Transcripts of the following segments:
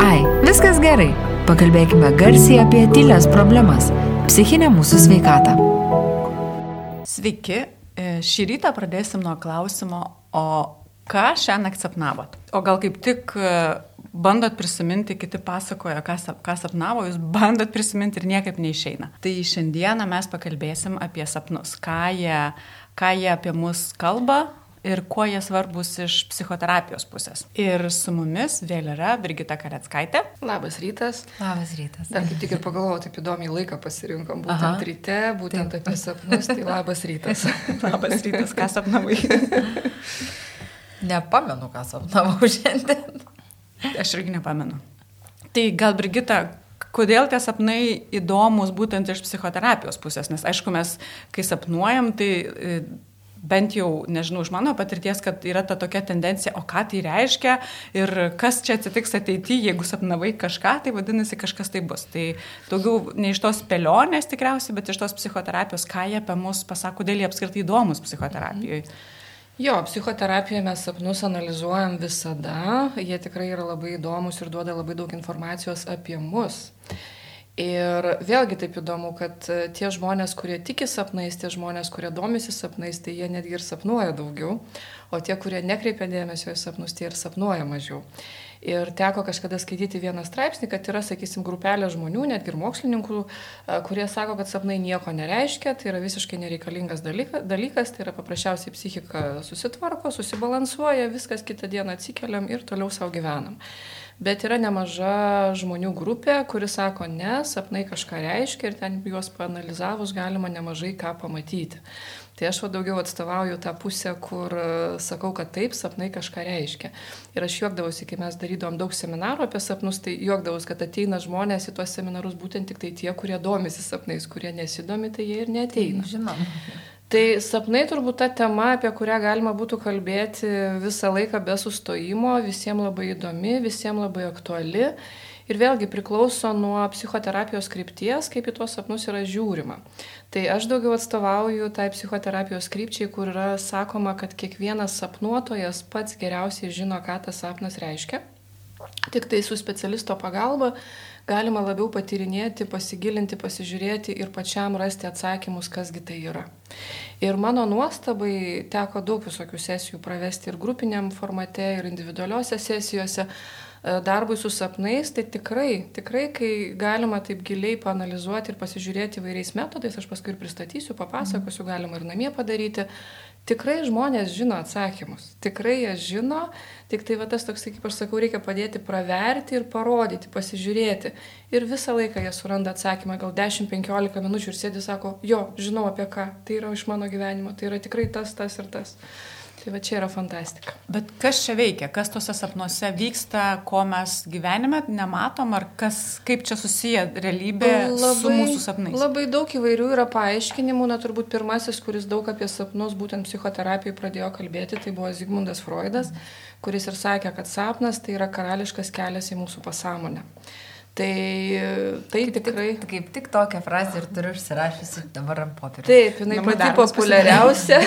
Ai, viskas gerai. Pakalbėkime garsiai apie tylias problemas - psichinę mūsų sveikatą. Sveiki, e, šį rytą pradėsim nuo klausimo, o ką šiandien sapnavot? O gal kaip tik e, bandot prisiminti, kiti pasakoja, ką, ką sapnavo, jūs bandot prisiminti ir niekaip neišeina. Tai šiandieną mes pakalbėsim apie sapnus, ką jie, ką jie apie mus kalba, ir kuo jie svarbus iš psichoterapijos pusės. Ir su mumis vėl yra Brigita Karetskaitė. Labas rytas. Labas rytas. Dar kaip tik ir pagalvojau, taip įdomiai laiką pasirinkom, būtent Aha. ryte, būtent taip. apie sapnus, tai labas rytas. labas rytas, ką sapnavai. Nepamenu, ką sapnavau šiandien. Aš irgi nepamenu. Tai gal Brigita, kodėl tie sapnai įdomus būtent iš psichoterapijos pusės, nes aišku, mes, kai sapnuojam, tai bent jau, nežinau, iš mano patirties, kad yra ta tokia tendencija, o ką tai reiškia ir kas čia atsitiks ateityje, jeigu sapnavai kažką, tai vadinasi kažkas tai bus. Tai daugiau ne iš tos spėlionės tikriausiai, bet iš tos psichoterapijos, ką jie apie mus pasako, dėl jie apskritai įdomus psichoterapijoje. Jo, psichoterapijoje mes sapnus analizuojam visada, jie tikrai yra labai įdomus ir duoda labai daug informacijos apie mus. Ir vėlgi taip įdomu, kad e, tie žmonės, kurie tiki sapnais, tie žmonės, kurie domisi sapnais, tai jie netgi ir sapnuoja daugiau, o tie, kurie nekreipia dėmesio į sapnus, tie ir sapnuoja mažiau. Ir teko kažkada skaityti vieną straipsnį, kad yra, sakysim, grupelė žmonių, netgi ir mokslininkų, e, kurie sako, kad sapnai nieko nereiškia, tai yra visiškai nereikalingas dalykas, tai yra paprasčiausiai psichika susitvarko, susibalansuoja, viskas kitą dieną atsikeliam ir toliau savo gyvenam bet yra nemaža žmonių grupė, kuri sako, ne, sapnai kažką reiškia ir ten juos panalizavus galima nemažai ką pamatyti. Tai aš va daugiau atstovauju tą pusę, kur e, sakau, kad taip, sapnai kažką reiškia. Ir aš juokdavausi, kai mes darydom daug seminarų apie sapnus, tai juokdavausi, kad ateina žmonės į tuos seminarus būtent tik tai tie, kurie domisi sapnais, kurie nesidomi, tai jie ir neteina. Žinom. Tai sapnai turbūt ta tema, apie kurią galima būtų kalbėti visą laiką be sustojimo, visiems labai įdomi, visiems labai aktuali. Ir vėlgi priklauso nuo psichoterapijos krypties, kaip į tuos sapnus yra žiūrima. Tai aš daugiau atstovauju tai psichoterapijos krypčiai, kur yra sakoma, kad kiekvienas sapnuotojas pats geriausiai žino, ką tas sapnas reiškia. Tik tai su specialisto pagalba galima labiau patyrinėti, pasigilinti, pasižiūrėti ir pačiam rasti atsakymus, kasgi tai yra. Ir mano nuostabai teko daug visokių sesijų pravesti ir grupiniam formate, ir individualiuose sesijose e, darbui su sapnais, tai tikrai, tikrai, kai galima taip giliai panalizuoti ir pasižiūrėti įvairiais metodais, aš paskui ir pristatysiu, papasakosiu, galima ir namie padaryti, Tikrai žmonės žino atsakymus, tikrai jie žino, tik tai va tas toks, kaip aš sakau, reikia padėti praverti ir parodyti, pasižiūrėti. Ir visą laiką jie suranda atsakymą, gal 10-15 minučių ir sėdi, sako, jo, žinau apie ką, tai yra iš mano gyvenimo, tai yra tikrai tas, tas ir tas. Tai va čia yra fantastika. Bet kas čia veikia, kas tuose sapnuose vyksta, ko mes gyvenime nematom, ar kas, kaip čia susiję realybė labai, su mūsų sapnais? Labai daug įvairių yra paaiškinimų, na turbūt pirmasis, kuris daug apie sapnus būtent psichoterapijai pradėjo kalbėti, tai buvo Zygmundas Freudas, kuris ir sakė, kad sapnas tai yra karališkas kelias į mūsų pasąmonę. Tai, tai kaip tikrai. Tik, kaip tik tokią frazę ir turiu užsirašysi dabar ant popierio. Taip, jinai pati populiariausia.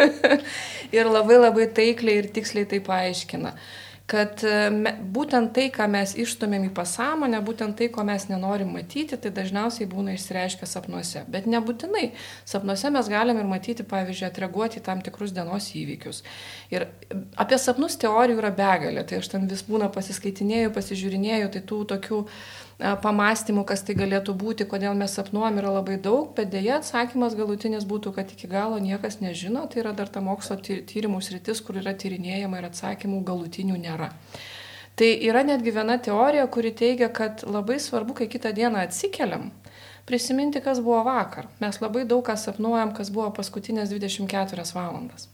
ir labai labai taikliai ir tiksliai tai paaiškina kad e, me, būtent tai, ką mes išstumėm į pasąmonę, būtent tai, ko mes nenorim matyti, tai dažniausiai būna išsireiškę sapnuose. Bet nebūtinai. Sapnuose mes galim ir matyti, pavyzdžiui, atreaguoti į tam tikrus dienos įvykius. Ir apie sapnus teorijų yra begalė. Tai aš ten vis būna pasiskaitinėjau, pasižiūrinėjau, tai tų tokių pamastymų, kas tai galėtų būti, kodėl mes sapnuojam, yra labai daug, bet dėja atsakymas galutinis būtų, kad iki galo niekas nežino, tai yra dar ta mokslo tyrimų sritis, kur yra tyrinėjama ir atsakymų galutinių nėra. Tai yra netgi viena teorija, kuri teigia, kad labai svarbu, kai kitą dieną atsikeliam, prisiminti, kas buvo vakar. Mes labai daug ką sapnuojam, kas buvo paskutinės 24 valandas.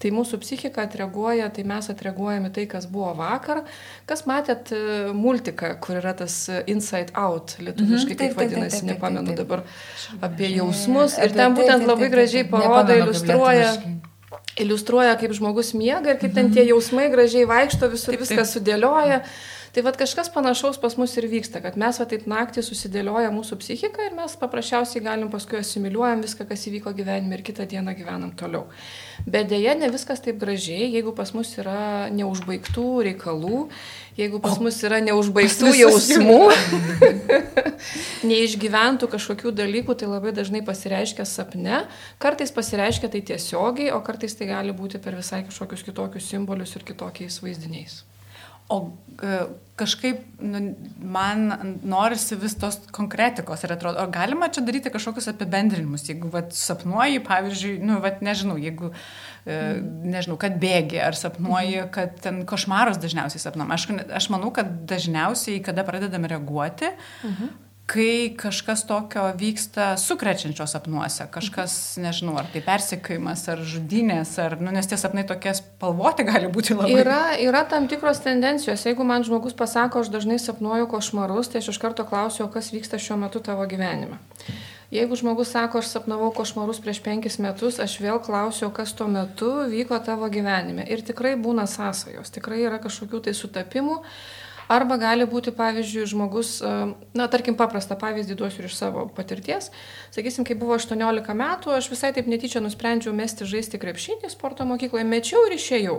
Tai mūsų psichika atreaguoja, tai mes atreaguojame tai, kas buvo vakar. Kas matėt e, multiką, kur yra tas Inside Out, lietuviškai mhm, kaip vadinasi, nepamenu dabar, apie jausmus. Ir ten būtent labai gražiai parodo, iliustruoja iliustruoja, kaip žmogus miega ir kaip ten tie jausmai gražiai vaikšto, visur viską sudėlioja. Tai vad kažkas panašaus pas mus ir vyksta, kad mes va taip naktį susidėlioja mūsų psichika ir mes paprasčiausiai galim paskui asimiliuojam viską, kas įvyko gyvenime ir kitą dieną gyvenam toliau. Bet dėja, ne viskas taip gražiai, jeigu pas mus yra neužbaigtų reikalų, jeigu pas mus yra neužbaigtų jausmų, neišgyventų kažkokių dalykų, tai labai dažnai pasireiškia sapne, kartais pasireiškia tai tiesiogiai, o kartais tai gali būti per visai kažkokius kitokius simbolius ir kitokiais vaizdiniais. O e, kažkaip nu, man norisi vis tos konkretikos ir atrodo, o galima čia daryti kažkokius apibendrinimus, jeigu vat, sapnuoji, pavyzdžiui, nu, vat, nežinau, jeigu, e, nežinau, kad bėgi ar sapnuoji, mhm. kad ten košmaros dažniausiai sapnuom. Aš, aš manau, kad dažniausiai, kada pradedame reaguoti, mhm kai kažkas tokio vyksta sukrečiančios sapnuose, kažkas, nežinau, ar tai persikėjimas, ar žudynės, ar, nu, nes tie sapnai tokie spalvoti gali būti labai. Yra, yra tam tikros tendencijos. Jeigu man žmogus pasako, aš dažnai sapnuoju košmarus, tai aš iš karto klausiu, kas vyksta šiuo metu tavo gyvenime. Jeigu žmogus sako, aš sapnavau košmarus prieš penkis metus, aš vėl klausiu, kas tuo metu vyko tavo gyvenime. Ir tikrai būna sąsajos, tikrai yra kažkokių tai sutapimų. Arba gali būti, pavyzdžiui, žmogus, e, na, tarkim, paprastą pavyzdį duosiu iš savo patirties. Sakysim, kai buvo 18 metų, aš visai taip netyčia nusprendžiau mesti žaisti krepšinį sporto mokykloje, mečiau ir išėjau.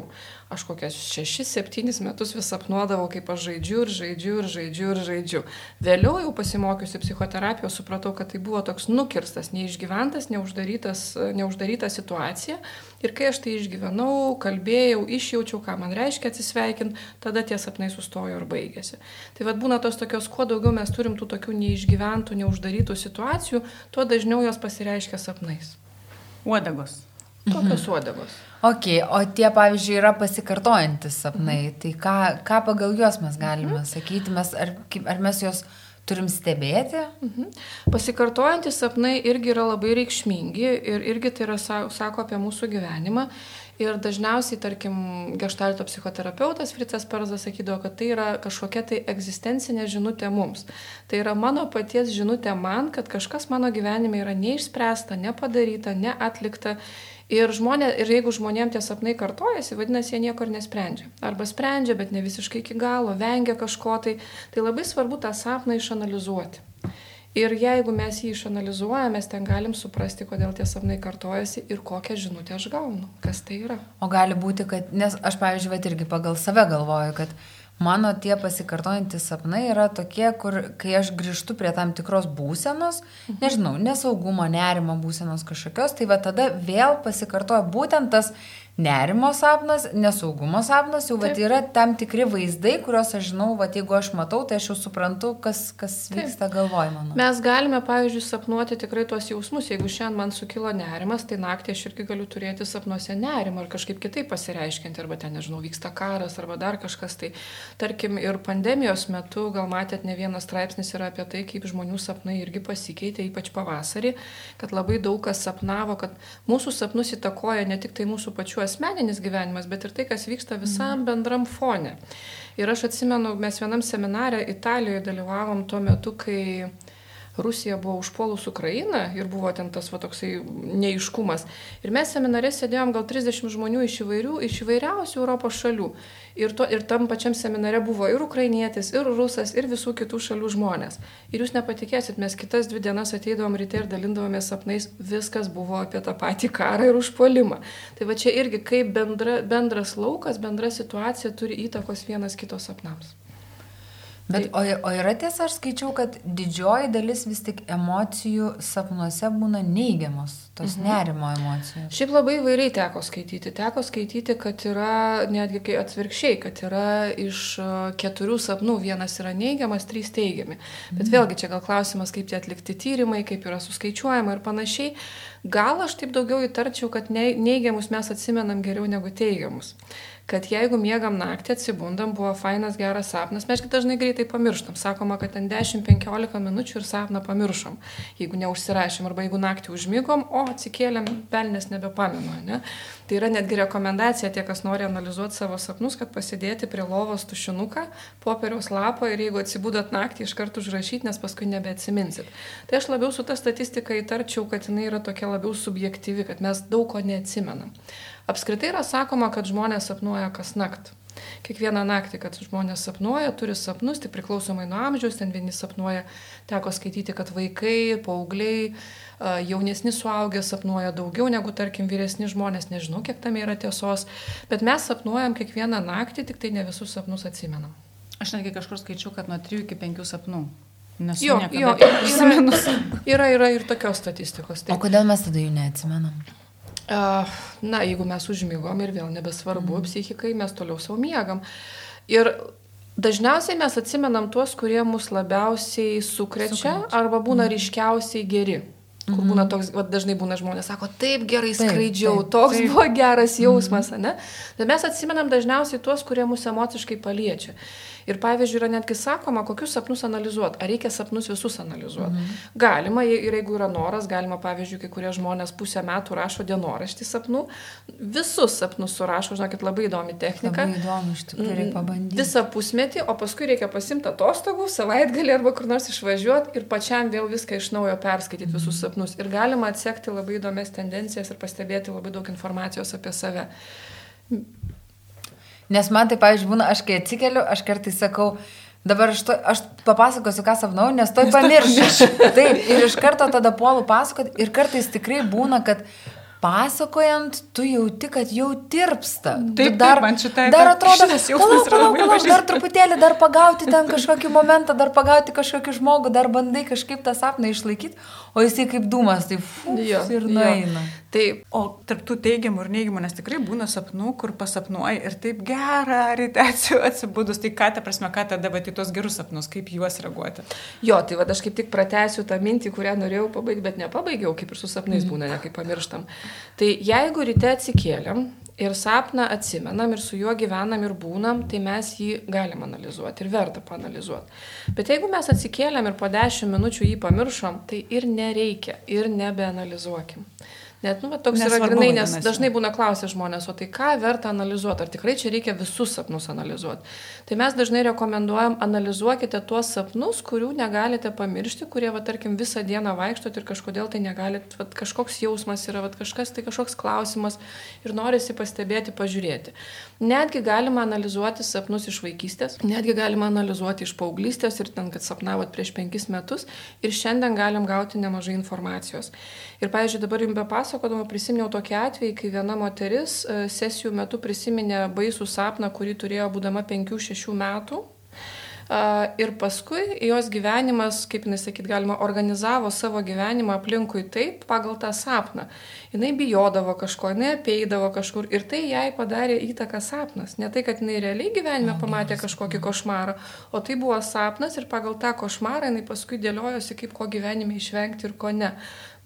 Aš kokias 6-7 metus vis sapnuodavau, kaip aš žaidžiu ir žaidžiu ir žaidžiu ir žaidžiu. Vėliau jau pasimokiusi psichoterapijos supratau, kad tai buvo toks nukirstas, neišgyventas, neuždaryta situacija Ir kai aš tai išgyvenau, kalbėjau, išjaučiau, ką man reiškia atsisveikinti, tada tie sapnai sustojo ir baigėsi. Tai vad būna tos tokios, kuo daugiau mes turim tų tokių neišgyventų, neuždarytų situacijų, tuo dažniau jos pasireiškia sapnais. Uodegos. Tokios mhm. uodegos. Ok, o tie, pavyzdžiui, yra pasikartojantis sapnai, mhm. tai ką, ką pagal juos mes galime mhm. sakyti, mes, ar, ar mes juos turim stebėti. Mhm. Pasikartojantys sapnai irgi yra labai reikšmingi ir irgi tai yra, sako apie mūsų gyvenimą. Ir dažniausiai, tarkim, gestalto psichoterapeutas Fritzas Perzas sakydavo, kad tai yra kažkokia tai egzistencinė žinutė mums. Tai yra mano paties žinutė man, kad kažkas mano gyvenime yra neišspręsta, nepadaryta, neatlikta Ir, žmonė, ir jeigu žmonėms tie sapnai kartojasi, vadinasi, jie nieko ir nesprendžia. Arba sprendžia, bet ne visiškai iki galo, vengia kažko tai. Tai labai svarbu tą sapną išanalizuoti. Ir jeigu mes jį išanalizuojame, mes ten galim suprasti, kodėl tie sapnai kartojasi ir kokią žinutę aš gaunu, kas tai yra. O gali būti, kad, nes aš, pavyzdžiui, bet irgi pagal save galvoju, kad mano tie pasikartojantys sapnai yra tokie, kur kai aš grįžtu prie tam tikros būsenos, mhm. nežinau, nesaugumo, nerimo būsenos kažkokios, tai va tada vėl pasikartoja būtent tas nerimo sapnas, nesaugumo sapnas, jau vat, yra tam tikri vaizdai, kuriuos aš žinau, vat, jeigu aš matau, tai aš jau suprantu, kas, kas vyksta galvoj mano. Mes galime, pavyzdžiui, sapnuoti tikrai tuos jausmus. Jeigu šiandien man sukilo nerimas, tai naktį aš irgi galiu turėti sapnuose nerimą ar kažkaip kitaip pasireiškinti, arba ten, nežinau, vyksta karas, arba dar kažkas. Tai, tarkim, ir pandemijos metu, gal matėt, ne vienas straipsnis yra apie tai, kaip žmonių sapnai irgi pasikeitė, ypač pavasarį, kad labai daug kas sapnavo, kad mūsų sapnus įtakoja ne tik tai mūsų pačių asmeninis gyvenimas, bet ir tai, kas vyksta visam mhm. bendram fone. Ir aš atsimenu, mes vienam seminarė Italijoje dalyvavom tuo metu, kai Rusija buvo užpuolus Ukrainą ir buvo ten tas va toksai neiškumas. Ir mes seminare sėdėjom gal 30 žmonių iš įvairių, iš įvairiausių Europos šalių. Ir, to, ir tam pačiam seminare buvo ir ukrainietis, ir rusas, ir visų kitų šalių žmonės. Ir jūs nepatikėsit, mes kitas dvi dienas ateidavom ryte ir dalindavomės sapnais, viskas buvo apie tą patį karą ir užpuolimą. Tai va čia irgi kaip bendra, bendras laukas, bendra situacija turi įtakos vienas kito sapnams. Bet o, o yra tiesa, aš skaičiau, kad didžioji dalis vis tik emocijų sapnuose būna neigiamos, tos mhm. nerimo emocijos. Šiaip labai įvairiai teko skaityti. Teko skaityti, kad yra netgi kai atvirkščiai, kad yra iš keturių sapnų vienas yra neigiamas, trys teigiami. Bet mhm. vėlgi čia gal klausimas, kaip tie atlikti tyrimai, kaip yra suskaičiuojama ir panašiai. Gal aš taip daugiau įtarčiau, kad neigiamus mes atsimenam geriau negu teigiamus kad jeigu miegam naktį, atsibundam, buvo fainas, geras sapnas, mes dažnai greitai pamirštam. Sakoma, kad ten 10-15 minučių ir sapną pamiršom, jeigu neužsirašėm, arba jeigu naktį užmygom, o atsikėlėm, pelnės nebepamenu. Ne? Tai yra netgi rekomendacija tie, kas nori analizuoti savo sapnus, kad pasidėti prie lovos tušinuką, popieriaus lapą ir jeigu atsibūdat naktį iš karto užrašyti, nes paskui nebeatsiminsit. Tai aš labiau su ta statistika įtarčiau, kad jinai yra tokia labiau subjektyvi, kad mes daug ko neatsimenam. Apskritai yra sakoma, kad žmonės sapnuoja kas nakt. Kiekvieną naktį, kad žmonės sapnuoja, turi sapnus, tai priklausomai nuo amžiaus, ten vieni sapnuoja, teko skaityti, kad vaikai, paaugliai, jaunesni suaugę sapnuoja daugiau negu, tarkim, vyresni žmonės, nežinau, kiek tam yra tiesos, bet mes sapnuojam kiekvieną naktį, tik tai ne visus sapnus atsimenam. Aš netgi kažkur skaičiu, kad nuo 3 iki 5 sapnų. Nes jo, jo, yra, yra, yra ir tokios statistikos. Taip. O kodėl mes tada jų neatsimenam? Na, jeigu mes užmygom ir vėl nebesvarbu mm. psichikai, mes toliau savo miegam. Ir dažniausiai mes atsimenam tuos, kurie mus labiausiai sukrečia, sukrečia. arba būna mm. ryškiausiai geri. Kur būna mhm. toks, va, dažnai būna žmonės, sako, taip gerai skraidžiau, taip, toks taip. buvo geras jausmas, mm. ne? Bet mes atsimenam dažniausiai tuos, kurie mus emociškai paliečia. Ir pavyzdžiui, yra netgi sakoma, kokius sapnus analizuoti. Ar reikia sapnus visus analizuoti. Mhm. Galima, ir jeigu yra noras, galima, pavyzdžiui, kai kurie žmonės pusę metų rašo dienoraštį sapnų, visus sapnus surašo, žinokit, labai įdomi technika. Labai įdomu, iš tikrųjų, reikia pabandyti. Visą pusmetį, o paskui reikia pasimti atostogų, savaitgalį arba kur nors išvažiuoti ir pačiam vėl viską iš naujo perskaityti visus sapnus. Ir galima atsekti labai įdomias tendencijas ir pastebėti labai daug informacijos apie save. Nes man tai, pavyzdžiui, būna, aš kai atsikeliu, aš kartais sakau, dabar aš, to, aš papasakosiu, ką sapnau, nes to pamiršiu. Taip, ir iš karto tada puolu pasakoti ir kartais tikrai būna, kad pasakojant, tu jauti, kad jau tirpsta. Taip, dar, taip, man šitai dar atrodo, palauk, palauk, palauk, dar truputėlį, dar pagauti ten kažkokį momentą, dar pagauti kažkokį žmogų, dar bandai kažkaip tą sapną išlaikyti, o jisai kaip dūmas, tai fuf, jo, ir nueina. Jo. Taip, o tarptų teigiamų ir neigiamų, nes tikrai būna sapnų, kur pasapnuoji ir taip gera, ryte atsibūdus, tai ką ta prasme, ką tada va, tos gerus sapnus, kaip juos reaguoti. Jo, tai va aš kaip tik pratęsiu tą mintį, kurią norėjau pabaigti, bet nepabaigiau, kaip ir su sapnais būna, ne kaip pamirštam. Tai jeigu ryte atsikėlėm ir sapną atsimenam ir su juo gyvenam ir būnam, tai mes jį galim analizuoti ir verta panalizuoti. Bet jeigu mes atsikėlėm ir po 10 minučių jį pamiršom, tai ir nereikia ir nebeanalizuokim. Net, nu, toks Nesvarbu, yra grinai, nes dažnai būna klausę žmonės, o tai ką verta analizuoti, ar tikrai čia reikia visus sapnus analizuoti. Tai mes dažnai rekomenduojam, analizuokite tuos sapnus, kurių negalite pamiršti, kurie, va, tarkim, visą dieną vaikštot ir kažkodėl tai negalit, va, kažkoks jausmas yra, va, kažkas tai kažkoks klausimas ir norisi pastebėti, pažiūrėti. Netgi galima analizuoti sapnus iš vaikystės, netgi galima analizuoti iš paauglystės ir ten, kad sapnavot prieš penkis metus ir šiandien galim gauti nemažai informacijos. Ir, pavyzdžiui, dabar jums bepasakodama prisiminiau tokį atvejį, kai viena moteris e, sesijų metu prisiminė baisų sapną, kurį turėjo būdama 5-6 metų Ir paskui jos gyvenimas, kaip jinai sakyt, galima, organizavo savo gyvenimą aplinkui taip pagal tą sapną. Jinai bijodavo kažko, jinai apeidavo kažkur ir tai jai padarė įtaką sapnas. Ne tai, kad jinai realiai gyvenime pamatė kažkokį košmarą, o tai buvo sapnas ir pagal tą košmarą jinai paskui dėliojosi, kaip ko gyvenime išvengti ir ko ne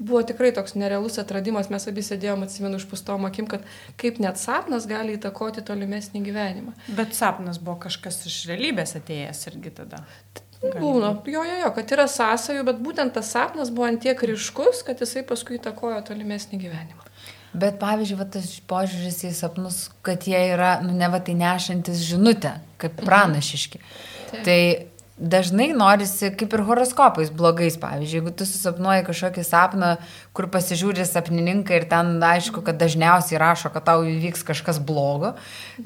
buvo tikrai toks nerealus atradimas, mes abi sėdėjom, atsimenu, išpustom akim, kad kaip net sapnas gali įtakoti tolimesnį gyvenimą. Bet sapnas buvo kažkas iš realybės atėjęs irgi tada. Būna, jo, jo, jo, kad yra sąsajų, bet būtent tas sapnas buvo antiek ryškus, kad jisai paskui įtakojo tolimesnį gyvenimą. Bet pavyzdžiui, va, tas požiūris į sapnus, kad jie yra, nu ne va tai nešantis žinutę, kaip pranašiški. Mhm. Tai dažnai norisi, kaip ir horoskopais, blogais, pavyzdžiui, jeigu tu susapnuoji kažkokį sapną, kur pasižiūri sapnininką ir ten aišku, kad dažniausiai rašo, kad tau įvyks kažkas blogo,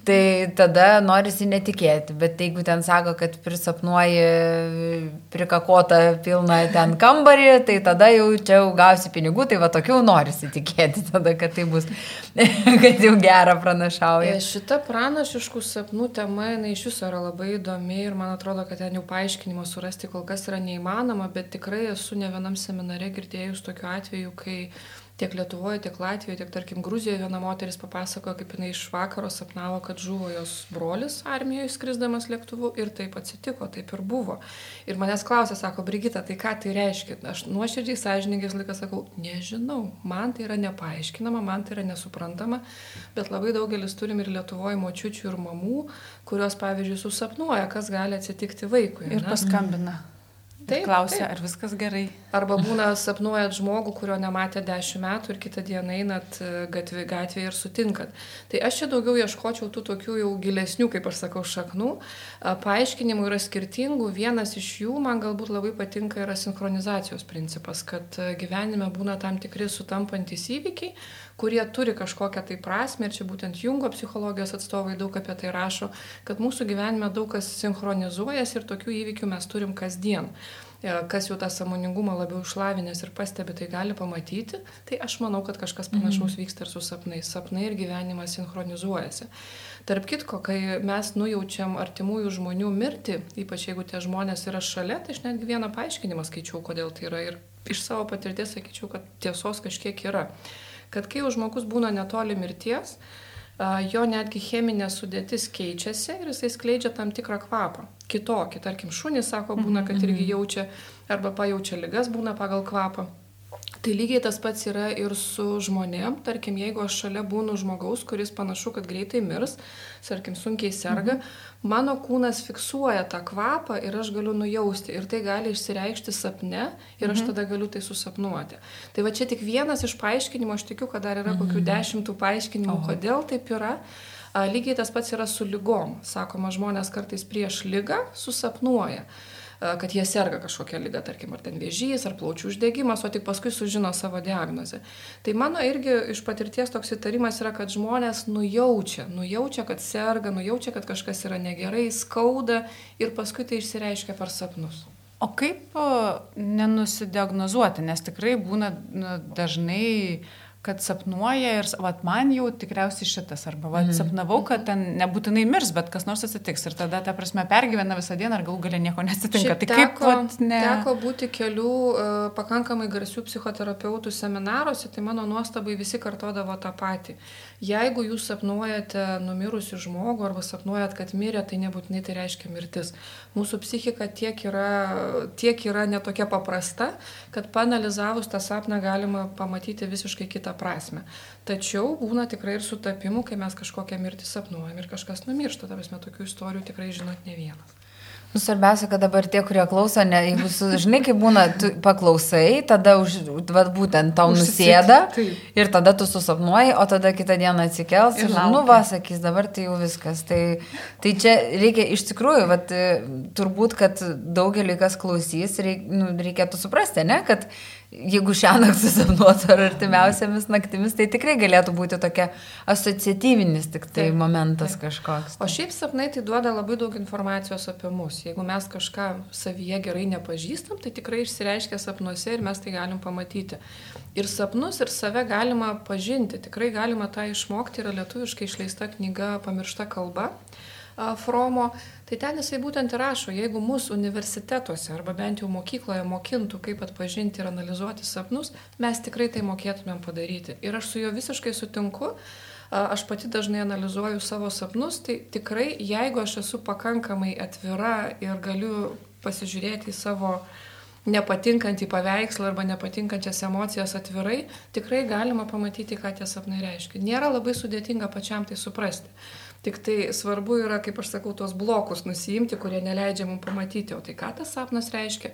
tai tada norisi netikėti, bet jeigu ten sako, kad prisapnuoji prikakotą pilną ten kambarį, tai tada jau čia jau gausi pinigų, tai va tokių norisi tikėti tada, kad tai bus, kad jau gerą pranašauja. Šita pranašiškų sapnų tema, jinai iš viso yra labai įdomi ir man atrodo, kad ten jau paaiškinimo surasti kol kas yra neįmanoma, bet tikrai esu ne vienam seminare girdėjus tokiu atveju, kai tiek Lietuvoje, tiek Latvijoje, tiek tarkim Gruzijoje viena moteris papasakojo, kaip jinai iš vakaro sapnavo, kad žuvo jos brolis armijoje skrisdamas lėktuvu ir taip atsitiko, taip ir buvo. Ir manęs klausė, sako, Brigita, tai ką tai reiškia? Aš nuoširdžiai sąžininkai laiką sakau, nežinau, man tai yra nepaaiškinama, man tai yra nesuprantama, bet labai daugelis turim ir Lietuvoje močiučių ir mamų, kurios, pavyzdžiui, susapnuoja, kas gali atsitikti vaikui. Ir ne? paskambina. Taip, klausia, taip. ar viskas gerai. Arba būna sapnuojat žmogų, kurio nematė dešimt metų ir kitą dieną einat e, gatvė, gatvėje ir sutinkat. Tai aš čia daugiau ieškočiau tų tokių jau gilesnių, kaip aš sakau, šaknų. Paaiškinimų yra skirtingų. Vienas iš jų man galbūt labai patinka yra sinchronizacijos principas, kad e, gyvenime būna tam tikri sutampantis įvykiai kurie turi kažkokią tai prasme, ir čia būtent Jungo psichologijos atstovai daug apie tai rašo, kad mūsų gyvenime daug kas sinchronizuojasi ir tokių įvykių mes turim kasdien. E, kas jau tą samoningumą labiau išlavinęs ir pastebi, tai gali pamatyti, tai aš manau, kad kažkas panašaus mhm. vyksta ir su sapnais. Sapnai ir gyvenimas sinchronizuojasi. Tarp kitko, kai mes nujaučiam artimųjų žmonių mirtį, ypač jeigu tie žmonės yra šalia, tai aš netgi vieną paaiškinimą skaičiau, kodėl tai yra. Ir iš savo patirties sakyčiau, kad tiesos kažkiek yra. Kad kai jau žmogus būna netoli mirties, jo netgi cheminė sudėtis keičiasi ir jisai skleidžia tam tikrą kvapą. Kitokį, tarkim, šunys sako, būna, kad irgi mhm. jaučia arba pajaučia ligas, būna pagal kvapą. Tai lygiai tas pats yra ir su žmonėm. Tarkim, jeigu aš šalia būnu žmogaus, kuris panašu, kad greitai mirs, tarkim, sunkiai serga, mhm. mano kūnas fiksuoja tą kvapą ir aš galiu nujausti. Ir tai gali išsireikšti sapne ir aš mhm. tada galiu tai susapnuoti. Tai va čia tik vienas iš paaiškinimų, aš tikiu, kad dar yra mhm. kokių dešimtų paaiškinimų, Oho. kodėl taip yra. Lygiai tas pats yra su lygom. Sakoma, žmonės kartais prieš lygą susapnuoja kad jie serga kažkokią lygą, tarkim, ar ten vėžys, ar plaučių uždegimas, o tik paskui sužino savo diagnozę. Tai mano irgi iš patirties toks įtarimas yra, kad žmonės nujaučia, nujaučia, kad serga, nujaučia, kad kažkas yra negerai, skauda ir paskui tai išsireiškia per sapnus. O kaip nenusidiagnozuoti, nes tikrai būna dažnai uh, kad sapnuoja ir, vat, man jau tikriausiai šitas, arba, vat, mm. sapnavau, kad ten nebūtinai mirs, bet kas nors atsitiks ir tada, ta prasme, pergyvena visą dieną ir gal galia nieko nesitinka. Tai teko, kaip, vat, ne... Teko būti kelių uh, pakankamai garsių psichoterapeutų seminaruose, tai mano nuostabai visi kartodavo tą patį. Jeigu jūs sapnuojate numirusių žmogų arba sapnuojat, kad mirė, tai nebūtinai tai reiškia mirtis. Mūsų psichika tiek yra, tiek yra netokia paprasta, kad panalizavus tą sapną galima pamatyti visiškai kitą prasme. Tačiau būna tikrai ir sutapimų, kai mes kažkokią mirtį sapnuojam ir kažkas numiršta. Ta prasme, tokių istorijų tikrai žinot ne vienas. Nu, svarbiausia, kad dabar tie, kurie klauso, ne, jeigu, su, žinai, kaip būna, tu paklausai, tada už, vad, būtent tau nusėda ir tada tu susapnuoji, o tada kitą dieną atsikels ir, ir nu, va, sakys, dabar tai jau viskas. Tai, tai čia reikia iš tikrųjų, vad, turbūt, kad daugelį kas klausys, reik, nu, reikėtų suprasti, ne, kad jeigu šią naktį susapnuotų ar artimiausiamis naktimis, tai tikrai galėtų būti tokia asociatyvinis tik tai taip, momentas taip. kažkoks. O šiaip sapnai tai duoda labai daug informacijos apie mus. Jeigu mes kažką savyje gerai nepažįstam, tai tikrai išsireiškia sapnuose ir mes tai galim pamatyti. Ir sapnus, ir save galima pažinti. Tikrai galima tą išmokti. Yra lietuviškai išleista knyga Pamiršta kalba. Fromo, tai ten jisai būtent rašo, jeigu mūsų universitetuose arba bent jau mokykloje mokintų, kaip atpažinti ir analizuoti sapnus, mes tikrai tai mokėtumėm padaryti. Ir aš su juo visiškai sutinku, aš pati dažnai analizuoju savo sapnus, tai tikrai jeigu aš esu pakankamai atvira ir galiu pasižiūrėti į savo nepatinkantį paveikslą arba nepatinkančias emocijas atvirai, tikrai galima pamatyti, ką tie sapnai reiškia. Nėra labai sudėtinga pačiam tai suprasti. Tik tai svarbu yra, kaip aš sakau, tuos blokus nusijimti, kurie neleidžia mums pamatyti, o tai ką tas sapnas reiškia.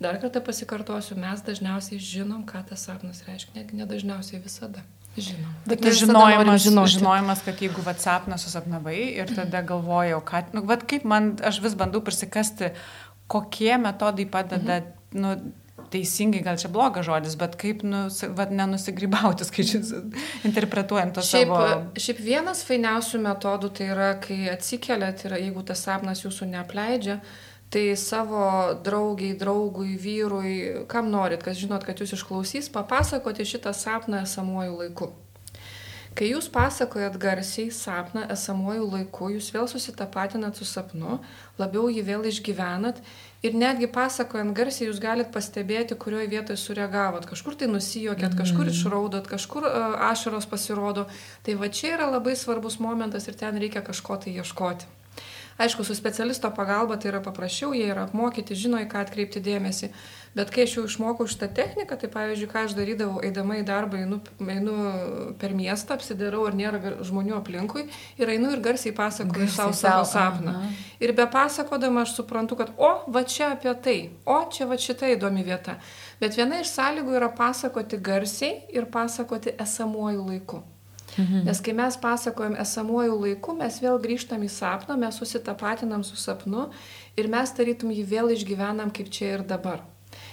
Dar kartą pasikartosiu, mes dažniausiai žinom, ką tas sapnas reiškia, netgi nedažniausiai visada. Žinom. Bet tas žinojimas, žinojimas, kad jeigu vat sapną susapnavai ir tada galvojau, kad, nu, vat kaip man, aš vis bandau prisikasti, kokie metodai padeda, mhm. nu, teisingai, gal čia blogas žodis, bet kaip nu, vat, nenusigrybauti skaičius, interpretuojant to šiaip, savo. Šiaip vienas fainiausių metodų tai yra, kai atsikeliat ir jeigu tas sapnas jūsų neapleidžia, tai savo draugiai, draugui, vyrui, kam norit, kas žinot, kad jūs išklausys, papasakoti šitą sapną esamuoju laiku. Kai jūs pasakojat garsiai sapną esamuoju laiku, jūs vėl susitapatinat su sapnu, labiau jį vėl išgyvenat Ir netgi pasakojant garsiai jūs galite pastebėti, kurioje vietoje sureagavot. Kažkur tai nusijokėt, kažkur mhm. išraudot, kažkur uh, ašaros pasirodo. Tai va čia yra labai svarbus momentas ir ten reikia kažko tai ieškoti. Aišku, su specialisto pagalba tai yra paprasčiau, jie yra apmokyti, žino, į ką atkreipti dėmesį. Bet kai aš jau išmokau šitą techniką, tai pavyzdžiui, ką aš darydavau, eidama į darbą, einu, einu per miestą, apsidarau, ar nėra žmonių aplinkui ir einu ir garsiai pasakoju savo savo sapną. Aha. Ir be pasakodama aš suprantu, kad o, va čia apie tai, o čia va šita įdomi vieta. Bet viena iš sąlygų yra pasakoti garsiai ir pasakoti esamuoju laiku. Mhm. Nes kai mes pasakojam esamuoju laiku, mes vėl grįžtam į sapną, mes susitapatinam su sapnu ir mes tarytum jį vėl išgyvenam kaip čia ir dabar.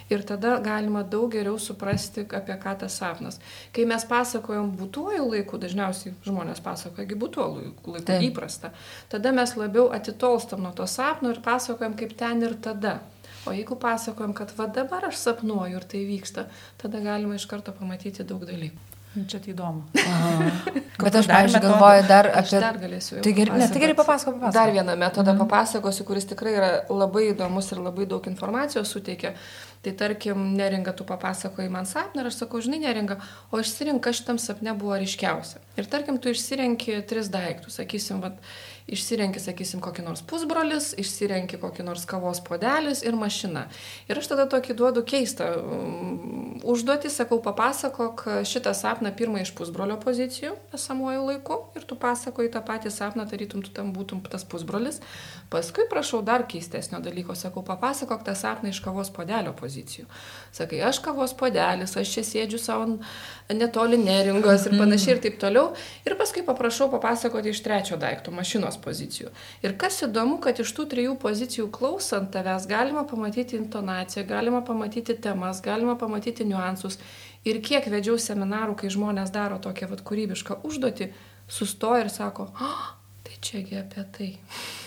Ir tada galima daug geriau suprasti, apie ką tas sapnas. Kai mes pasakojam būtuoju laiku, dažniausiai žmonės pasakoja, būtuoju laiku, Taip. įprasta, tada mes labiau atitolstam nuo to sapno ir pasakojam kaip ten ir tada. O jeigu pasakojam, kad va dabar aš sapnuoju ir tai vyksta, tada galima iš karto pamatyti daug dalykų. Nu, čia tai įdomu. Bet aš, pavyzdžiui, galvoju dar apie... Aš dar galėsiu. Tai, gerai, ne, tai gerai papasakok, papasakok. Dar vieną metodą mm. papasakosiu, kuris tikrai yra labai įdomus ir labai daug informacijos suteikia. Tai tarkim, neringa tu papasakoji man sapną ir aš sakau, žinai, neringa, o išsirink, kas šitam sapne buvo ryškiausia. Ir tarkim, tu išsirenki tris daiktus, sakysim, vat, išsirenki, sakysim, kokį nors pusbrolis, išsirenki kokį nors kavos podelis ir mašina. Ir aš tada tokį duodu keistą um, užduotį, sakau, papasakok šitą sapną pirmą iš pusbrolio pozicijų esamuoju laiku ir tu pasakoji tą patį sapną, tarytum tu tam būtum tas pusbrolis. Paskui prašau dar keistesnio dalyko, sakau, papasakok tą sapną iš kavos podelio pozicijų. Sakai, aš kavos podelis, aš čia sėdžiu savo netoli neringos ir panašiai ir taip toliau. Ir paskui paprašau papasakoti iš trečio daikto, mašinos vienos pozicijų. Ir kas įdomu, kad iš tų trijų pozicijų klausant tavęs galima pamatyti intonaciją, galima pamatyti temas, galima pamatyti niuansus. Ir kiek vedžiau seminarų, kai žmonės daro tokią vat, kūrybišką užduotį, sustoja ir sako, oh, tai čiagi apie tai.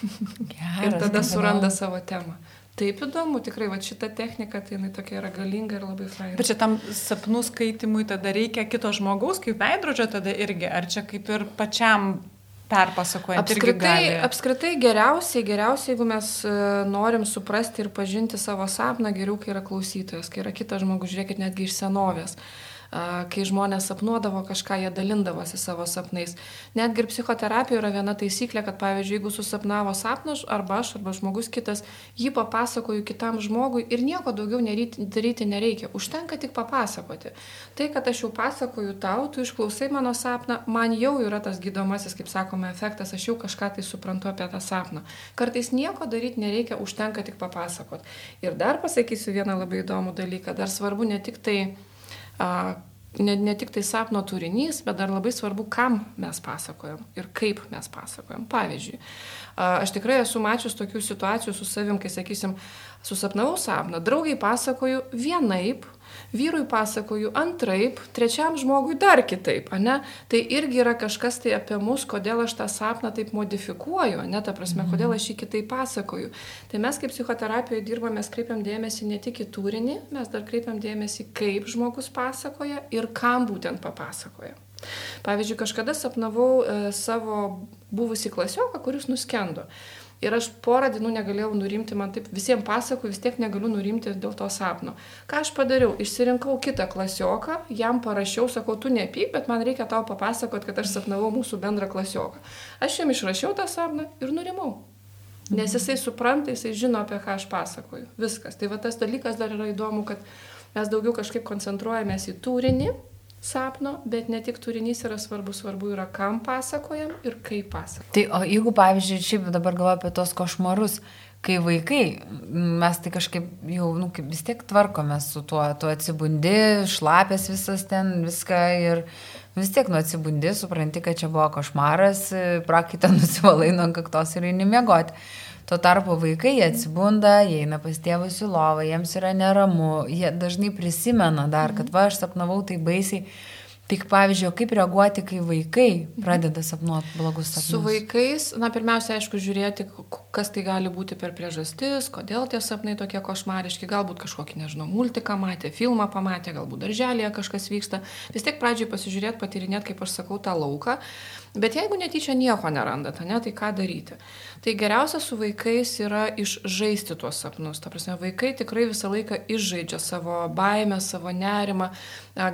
Geras, ir tada suranda savo temą. Taip įdomu, tikrai, va šita technika, tai jinai tokia yra galinga ir labai faina. Bet čia tam sapnų skaitimui tada reikia kito žmogaus, kaip veidrodžio tada irgi, ar čia kaip ir pačiam perpasakojant. Apskritai, apskritai geriausiai, geriausiai, jeigu mes e, norim suprasti ir pažinti savo sapną, geriau, kai yra klausytojas, kai yra kitas žmogus, žiūrėkit, netgi iš senovės. Uh, kai žmonės sapnuodavo kažką, jie dalindavosi savo sapnais. Netgi ir psichoterapijoje yra viena taisyklė, kad pavyzdžiui, jeigu susapnavo sapną arba aš, arba žmogus kitas, jį papasakoju kitam žmogui ir nieko daugiau neryti, daryti nereikia. Užtenka tik papasakoti. Tai, kad aš jau pasakoju tau, tu išklausai mano sapną, man jau yra tas gydomasis, kaip sakome, efektas, aš jau kažką tai suprantu apie tą sapną. Kartais nieko daryti nereikia, užtenka tik papasakot. Ir dar pasakysiu vieną labai įdomų dalyką. Dar svarbu ne tik tai ne, ne tik tai sapno turinys, bet dar labai svarbu, kam mes pasakojam ir kaip mes pasakojam. Pavyzdžiui, aš tikrai esu mačius tokių situacijų su savim, kai, sakysim, susapnavau sapną, draugai pasakoju vienaip, vyrui pasakoju antraip, trečiam žmogui dar kitaip, ne? Tai irgi yra kažkas tai apie mus, kodėl aš tą sapną taip modifikuoju, ne ta prasme, mhm. kodėl aš jį kitaip pasakoju. Tai mes kaip psichoterapijoje dirbame, mes kreipiam dėmesį ne tik į turinį, mes dar kreipiam dėmesį, kaip žmogus pasakoja ir kam būtent papasakoja. Pavyzdžiui, kažkada sapnavau e, savo buvusi klasioką, kuris nuskendo. Ir aš porą dienų negalėjau nurimti, man taip visiems pasakoju, vis tiek negaliu nurimti dėl to sapno. Ką aš padariau? Išsirinkau kitą klasioką, jam parašiau, sakau, tu nepyk, bet man reikia tau papasakot, kad aš sapnavau mūsų bendrą klasioką. Aš jam išrašiau tą sapną ir nurimau. Nes jisai supranta, jisai žino, apie ką aš pasakoju. Viskas. Tai va tas dalykas dar yra įdomu, kad mes daugiau kažkaip koncentruojamės į turinį sapno, bet ne tik turinys yra svarbu, svarbu yra kam pasakojam ir kaip pasakojam. Tai o jeigu, pavyzdžiui, šiaip dabar galvoju apie tos košmarus, kai vaikai, mes tai kažkaip jau, nu, kaip vis tiek tvarkomės su tuo, tu atsibundi, šlapės visas ten, viską ir vis tiek, nu, atsibundi, supranti, kad čia buvo košmaras, prakitą nusivalai nuo kaktos ir eini miegoti. Tuo tarpu vaikai atsibunda, jie eina pas tėvus į lovą, jiems yra neramu, jie dažnai prisimena dar, kad va, aš sapnavau tai baisiai. Tik pavyzdžiui, kaip reaguoti, kai vaikai pradeda sapnuoti blogus sapnus? Su vaikais, na, pirmiausia, aišku, žiūrėti, kas tai gali būti per priežastis, kodėl tie sapnai tokie košmariški, galbūt kažkokį, nežinau, multiką matė, filmą pamatė, galbūt darželėje kažkas vyksta. Vis tiek pradžiai pasižiūrėti, patirinėti, kaip aš sakau, tą lauką. Bet jeigu netyčia nieko nerandate, ne, tai ką daryti? Tai geriausia su vaikais yra išžaisti tuos sapnus. Ta prasme, vaikai tikrai visą laiką išžaidžia savo baimę, savo nerimą.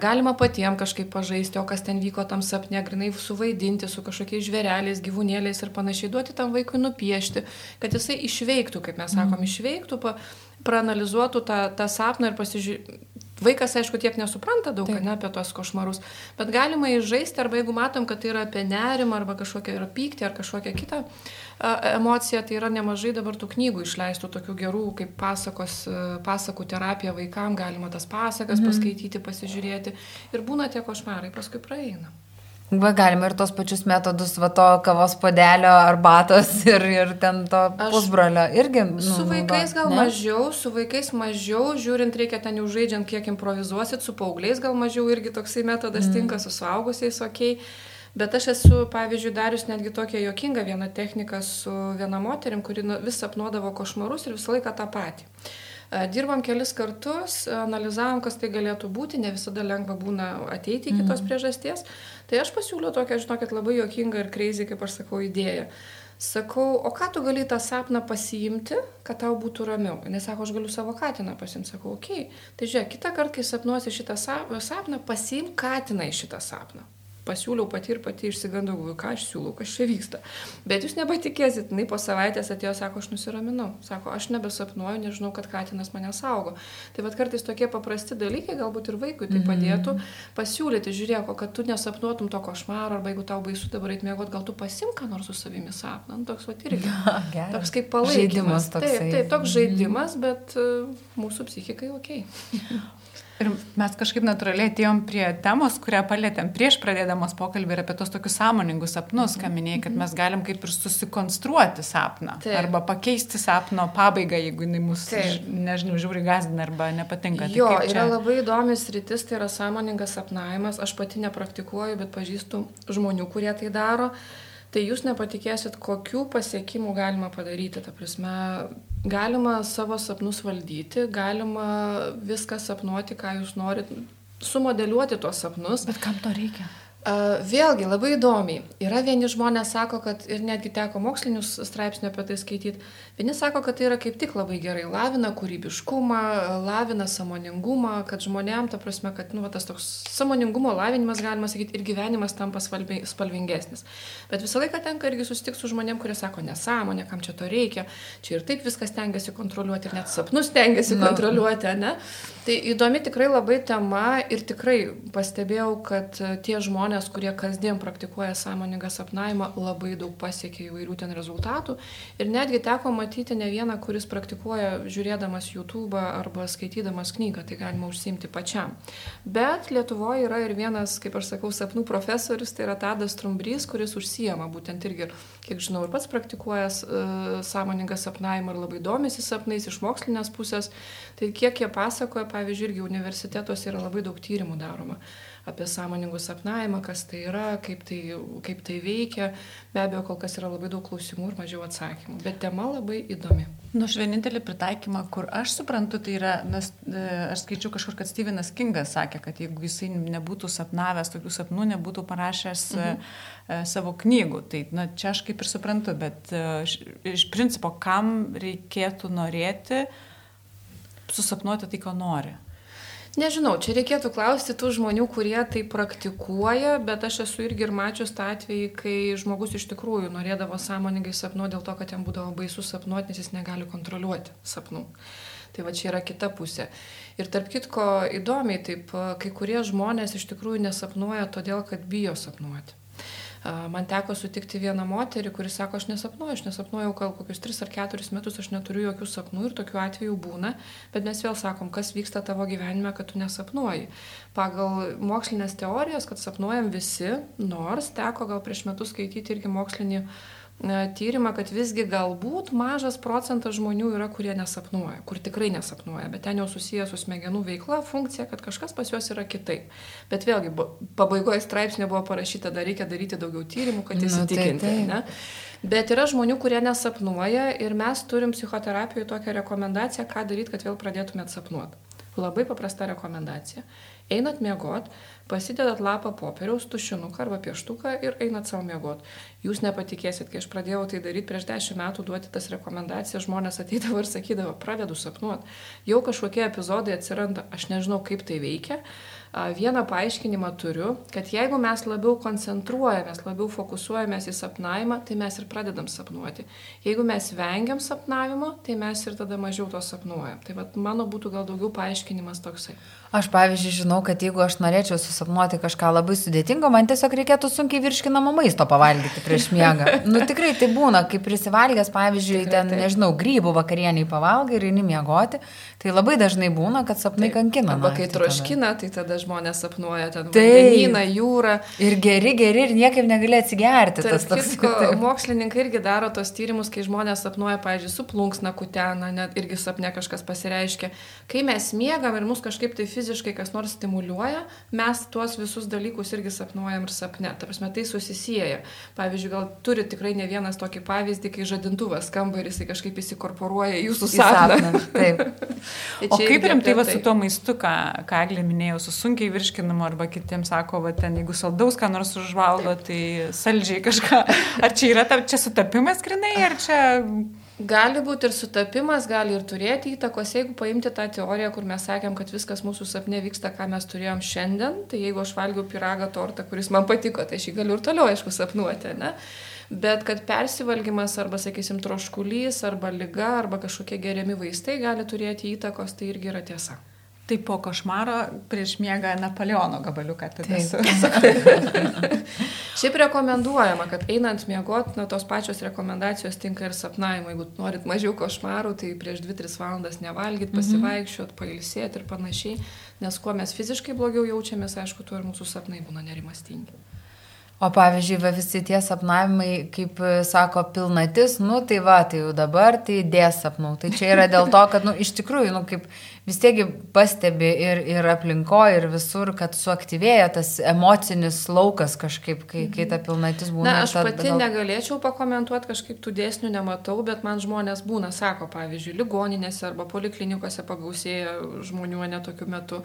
Galima patiems kažkaip pažaisti, o kas ten vyko tam sapne, grinai suvaidinti su kažkokiais žvėreliais, gyvūnėliais ir panašiai, duoti tam vaikui nupiešti, kad jisai išveiktų, kaip mes sakom, mm. išveiktų, pa, praanalizuotų tą, tą sapną ir pasižiūrėtų. Vaikas, aišku, tiek nesupranta daug ne, apie tos košmarus, bet galima įžaisti, arba jeigu matom, kad tai yra apie nerimą, arba kažkokią yra pyktį, ar kažkokią kitą emociją, tai yra nemažai dabar tų knygų išleistų, tokių gerų, kaip pasakos, pasakų terapija vaikam, galima tas pasakas mhm. paskaityti, pasižiūrėti ir būna tie košmarai, paskui praeina. Va, galima ir tos pačius metodus, va to kavos padelio, arbatos ir, ir ten to pusbrolio irgi. Nu, su vaikais gal ne? mažiau, su vaikais mažiau, žiūrint, reikia ten jau žaidžiant, kiek improvizuosit, su paaugliais gal mažiau irgi toksai metodas mm. tinka, su suaugusiais, okei. Okay. Bet aš esu, pavyzdžiui, darius netgi tokią jokingą vieną techniką su viena moterim, kuri nu, vis sapnuodavo košmarus ir visą laiką tą patį. Dirbam kelis kartus, analizavom, kas tai galėtų būti, ne visada lengva būna ateiti iki tos mm. priežasties. Tai aš pasiūliau tokią, žinokit, labai jokingą ir kreizį, kaip aš sakau, idėją. Sakau, o ką tu gali tą sapną pasiimti, kad tau būtų ramiau? Nes sako, aš galiu savo katiną pasimti. Sakau, okei. Okay. Tai žiūrėk, kitą kartą, kai sapnuosi šitą sapną, pasiim katiną į šitą sapną pasiūliau pati ir pati išsigandau, ką aš siūlau, kas čia vyksta. Bet jūs nepatikėsit, jinai po savaitės atėjo, sako, aš nusiraminau. Sako, aš nebesapnuoju, nežinau, kad katinas mane saugo. Tai vad kartais tokie paprasti dalykai galbūt ir vaikui tai mhm. padėtų pasiūlyti, žiūrėk, kad tu nesapnuotum to košmaro, arba jeigu tau baisu dabar eit mėgot, gal tu pasimk ką nors su savimi sapną. Nu, toks va irgi. Ja, toks kaip palaikymas. Taip, taip, toks mhm. žaidimas, bet uh, mūsų psichikai ok. Ir mes kažkaip natūraliai atėjom prie temos, kurią palėtėm prieš pradėdamos pokalbį ir apie tos tokius sąmoningus sapnus, ką minėjai, kad mes galim kaip ir susikonstruoti sapną. Taip. Arba pakeisti sapno pabaigą, jeigu jinai mus, Taip. nežinau, žiūri gazdina arba nepatinka. Tai jo, tai čia... yra labai įdomis rytis, tai yra sąmoningas sapnavimas. Aš pati nepraktikuoju, bet pažįstu žmonių, kurie tai daro. Tai jūs nepatikėsit, kokių pasiekimų galima padaryti. Ta prasme, Galima savo sapnus valdyti, galima viską sapnuoti, ką jūs norit, sumodeliuoti tuos sapnus. Bet kam to reikia? Vėlgi labai įdomiai. Yra vieni žmonės sako, kad ir netgi teko mokslinius straipsnių apie tai skaityti. Vieni sako, kad tai yra kaip tik labai gerai lavina kūrybiškumą, lavina samoningumą, kad žmonėm, ta prasme, kad nu, va, tas toks samoningumo lavinimas, galima sakyti, ir gyvenimas tampa spalvingesnis. Bet visą laiką tenka irgi susitikti su žmonėm, kurie sako, nesąmonė, kam čia to reikia, čia ir taip viskas tengiasi kontroliuoti, ir net sapnus tengiasi no. kontroliuoti, ne? Tai įdomi tikrai labai tema ir tikrai pastebėjau, kad tie žmonės, žmonės, kurie kasdien praktikuoja sąmoningą sapnavimą, labai daug pasiekia įvairių ten rezultatų. Ir netgi teko matyti ne vieną, kuris praktikuoja žiūrėdamas YouTube arba skaitydamas knygą, tai galima užsimti pačiam. Bet Lietuvoje yra ir vienas, kaip aš sakau, sapnų profesorius, tai yra Tadas Trumbrys, kuris užsijama būtent irgi, kiek žinau, ir pats praktikuoja uh, sąmoningą sapnavimą ir labai domisi sapnais iš mokslinės pusės. Tai kiek jie pasakoja, pavyzdžiui, irgi universitetuose yra labai daug tyrimų daroma apie sąmoningų sapnavimą, kas tai yra, kaip tai, kaip tai veikia. Be abejo, kol kas yra labai daug klausimų ir mažiau atsakymų, bet tema labai įdomi. Nu, aš vienintelį pritaikymą, kur aš suprantu, tai yra, nes e, aš skaičiu kažkur, kad Stevenas Kingas sakė, kad jeigu jisai nebūtų sapnavęs tokių sapnų, nebūtų parašęs e, mhm. E, savo knygų. Tai na, čia aš kaip ir suprantu, bet iš principo, kam reikėtų norėti susapnuoti tai, ko nori. Nežinau, čia reikėtų klausti tų žmonių, kurie tai praktikuoja, bet aš esu irgi ir mačius tą atvejį, kai žmogus iš tikrųjų norėdavo sąmoningai sapnuoti dėl to, kad jam būdavo baisu sapnuoti, nes jis negali kontroliuoti sapnų. Tai va čia yra kita pusė. Ir tarp kitko įdomiai, taip, kai kurie žmonės iš tikrųjų nesapnuoja todėl, kad bijo sapnuoti. Man teko sutikti vieną moterį, kuris sako, aš nesapnuoju, aš nesapnuoju gal kokius 3 ar 4 metus, aš neturiu jokių sapnų ir tokių atvejų būna, bet mes vėl sakom, kas vyksta tavo gyvenime, kad tu nesapnuoji. Pagal mokslinės teorijas, kad sapnuojam visi, nors teko gal prieš metus skaityti irgi mokslinį tyrimą, kad visgi galbūt mažas procentas žmonių yra, kurie nesapnuoja, kur tikrai nesapnuoja, bet ten jau susijęs su smegenų veikla, funkcija, kad kažkas pas juos yra kitaip. Bet vėlgi, pabaigoje straipsnė buvo parašyta, dar reikia daryti daugiau tyrimų, kad įsitikinti. Nu, tai, tai. Bet yra žmonių, kurie nesapnuoja ir mes turim psichoterapijoje tokią rekomendaciją, ką daryti, kad vėl pradėtumėt sapnuoti. Labai paprasta rekomendacija. Einat miegot, pasidedat lapą popieriaus, tušinuką arba pieštuką ir einat savo miegot. Jūs nepatikėsit, kai aš pradėjau tai daryti prieš dešimt metų, duoti tas rekomendacijas, žmonės ateidavo ir sakydavo, pradedu sapnuoti. Jau kažkokie epizodai atsiranda, aš nežinau, kaip tai veikia. Vieną paaiškinimą turiu, kad jeigu mes labiau koncentruojamės, labiau fokusuojamės į sapnavimą, tai mes ir pradedam sapnuoti. Jeigu mes vengiam sapnavimo, tai mes ir tada mažiau to sapnuojam. Tai vat, mano būtų gal daugiau paaiškinimas toksai. Aš pavyzdžiui žinau, kad jeigu aš norėčiau susapnuoti kažką labai sudėtingo, man tiesiog reikėtų sunkiai virškinamo maisto pavalgyti prieš miegą. Nu tikrai tai būna, kai prisivalgęs, pavyzdžiui, tikrai, ten, taip. nežinau, grybų vakarieniai pavalgai ir eini miegoti, tai labai dažnai būna, kad sapnai taip. kankina. Arba kai troškina, tai tada žmonės sapnuoja ten vandenyną, jūrą. Ir geri, geri, ir niekaip negali atsigerti. Tarp tas toks. Kitko, mokslininkai irgi daro tos tyrimus, kai žmonės sapnuoja, pavyzdžiui, su plunksna kutena, net irgi sapne kažkas pasireiškia. Kai mes miegam ir mus kažkaip tai fiziškai kas nors stimuliuoja, mes tuos visus dalykus irgi sapnuojam ir sapne. Ta prasme, tai susisieja. Pavyzdžiui, gal turi tikrai ne vienas tokį pavyzdį, kai žadintuvas skamba ir jisai kažkaip įsikorporuoja į jūsų sapną. Taip. tai o kaip rimtai va su tuo maistu, ką, ką Eglė minėjo, su sunkiai virškinamu arba kitiems sako, va ten, jeigu saldaus ką nors užvalgo, tai saldžiai kažką. Ar čia yra, čia sutapimas grinai, ar čia... Gali būti ir sutapimas, gali ir turėti įtakos, jeigu paimti tą teoriją, kur mes sakėm, kad viskas mūsų sapne vyksta, ką mes turėjom šiandien, tai jeigu aš valgiau piragą tortą, kuris man patiko, tai aš jį galiu ir toliau, aišku, sapnuoti, ne? Bet kad persivalgymas arba, sakysim, troškulys, arba lyga, arba kažkokie geriami vaistai gali turėti įtakos, tai irgi yra tiesa. Tai po košmaro prieš miegą Napoleono gabaliuką tada su. Šiaip rekomenduojama, kad einant miegoti, na, tos pačios rekomendacijos tinka ir sapnavimui. Jeigu norit mažiau košmarų, tai prieš 2-3 valandas nevalgyti, mhm. pasivaikščiot, pailsėti ir panašiai. Nes kuo mes fiziškai blogiau jaučiamės, aišku, tuo ir mūsų sapnai būna nerimastingi. O pavyzdžiui, va, visi tie sapnavimai, kaip e, sako, pilnatis, nu tai va, tai jau dabar tai dės sapnų. Tai čia yra dėl to, kad, nu, iš tikrųjų, nu, kaip vis tiek pastebi ir, ir aplinkoje, ir visur, kad suaktyvėja tas emocinis laukas kažkaip, kai, kai ta pilnatis būna. Na, aš pati gal... negalėčiau pakomentuoti, kažkaip tų dėsnių nematau, bet man žmonės būna, sako, pavyzdžiui, ligoninėse arba poliklinikose pagausėja žmonių netokiu metu.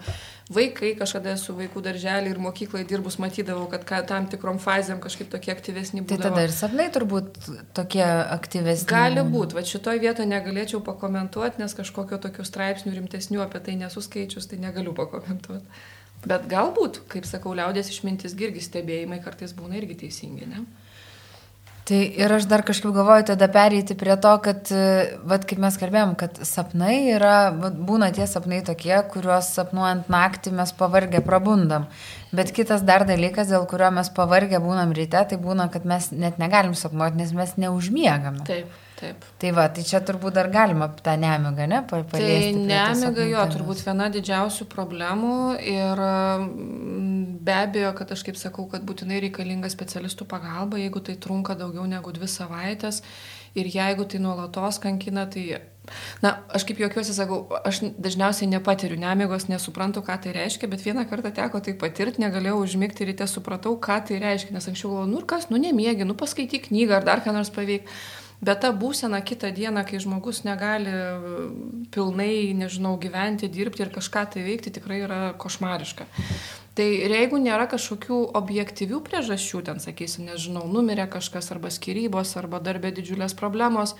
Vaikai, kažkada su vaikų darželį ir mokyklai dirbus matydavau, kad ka, tam tikrom fazėm kažkaip tokie aktyvesni būdavo. Tai tada ir sapnai turbūt tokie aktyvesni. Gali būti, va šitoje vietoje negalėčiau pakomentuoti, nes kažkokio tokių straipsnių rimtesnių straipsnių apie tai nesuskaičius, tai negaliu pakomentuoti. Bet galbūt, kaip sakau, liaudės išmintis irgi stebėjimai kartais būna irgi teisingi, ne? Tai ir aš dar kažkaip galvoju tada pereiti prie to, kad, vad kaip mes kalbėjom, kad sapnai yra, vat, būna tie sapnai tokie, kuriuos sapnuojant naktį mes pavargę prabundam. Bet kitas dar dalykas, dėl kurio mes pavargę būnam ryte, tai būna, kad mes net negalim sapnuoti, nes mes neužmiegame. Taip. Taip. Tai va, tai čia turbūt dar galima tą nemigą, ne? Paliesti tai nemiga jo, turbūt viena didžiausių problemų ir mm, be abejo, kad aš kaip sakau, kad būtinai reikalinga specialistų pagalba, jeigu tai trunka daugiau negu dvi savaitės ir jeigu tai nuolatos kankina, tai Na, aš kaip juokiuosi sakau, aš dažniausiai nepatiriu nemigos, nesuprantu, ką tai reiškia, bet vieną kartą teko tai patirti, negalėjau užmigti ryte, supratau, ką tai reiškia, nes anksčiau galvojau, nu ir kas, nu nemiegi, nu paskaityk knygą ar dar ką nors paveik. Bet ta būsena kitą dieną, kai žmogus negali e, pilnai, nežinau, gyventi, dirbti ir kažką tai veikti, tikrai yra košmariška. Tai jeigu nėra kažkokių objektyvių priežasčių, ten sakysim, nežinau, numirė kažkas arba skirybos, arba darbė didžiulės problemos,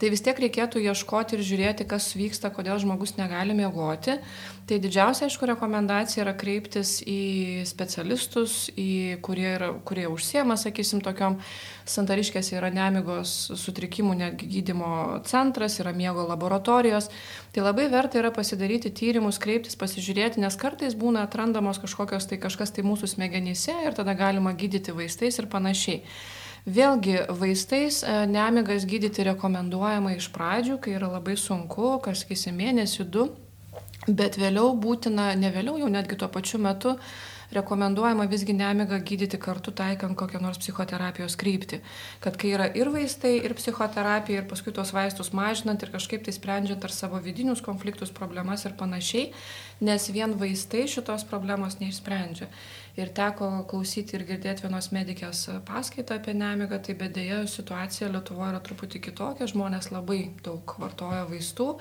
tai vis tiek reikėtų ieškoti ir žiūrėti, kas vyksta, kodėl žmogus negali miegoti. Tai didžiausia, aišku, rekomendacija yra kreiptis į specialistus, į kurie, yra, kurie užsiema, sakysim, tokiom santariškėse yra nemigos sutrikimų netgi gydimo centras, yra miego laboratorijos. Tai labai verta yra pasidaryti tyrimus, kreiptis, pasižiūrėti, nes kartais būna atrandamos kažkokios tai kažkas tai mūsų smegenyse ir tada galima gydyti vaistais ir panašiai. Vėlgi, vaistais e, nemigas gydyti rekomenduojama iš pradžių, kai yra labai sunku, kas, sakysim, mėnesį, du, bet vėliau būtina, ne vėliau, jau netgi tuo pačiu metu rekomenduojama visgi nemigą gydyti kartu taikant kokią nors psichoterapijos kryptį. Kad kai yra ir vaistai, ir psichoterapija, ir paskui tuos vaistus mažinant ir kažkaip tai sprendžiant ar savo vidinius konfliktus, problemas ir panašiai, nes vien vaistai šitos problemos neišsprendžia. Ir teko klausyti ir girdėti vienos medikės paskaitą apie nemigą, tai bet dėja situacija Lietuvoje yra truputį kitokia, žmonės labai daug vartoja vaistų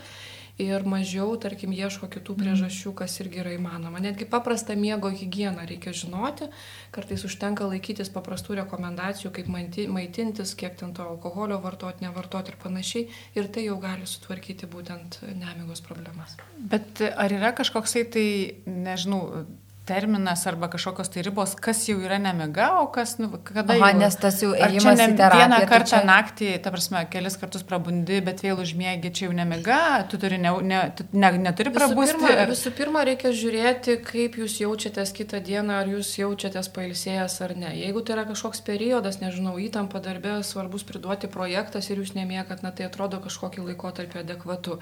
ir mažiau, tarkim, ieško kitų priežasčių, kas irgi yra įmanoma. Netgi paprastą miego higieną reikia žinoti, kartais užtenka laikytis paprastų rekomendacijų, kaip maitintis, kiek ten to alkoholio vartoti, nevartoti ir panašiai, ir tai jau gali sutvarkyti būtent nemigos problemas. Bet ar yra kažkoksai tai, nežinau, terminas arba kažkokios tai ribos, kas jau yra nemiga, o kas, nu, kada Aha, jau... nes tas jau Ar čia ėjimas ne į terapiją. vieną tai kartą čia... naktį, ta prasme, kelis kartus prabundi, bet vėl užmiegi, čia jau nemiga, tu turi ne, ne, tu ne, neturi Visų prabusti. pirma, ar- visų pirma, reikia žiūrėti, kaip jūs jaučiatės kitą dieną, ar jūs jaučiatės pailsėjęs ar ne. Jeigu tai yra kažkoks periodas, nežinau, įtampa darbė, svarbus priduoti projektas ir jūs nemiekat, na tai atrodo kažkokį laikotarpį adekvatu.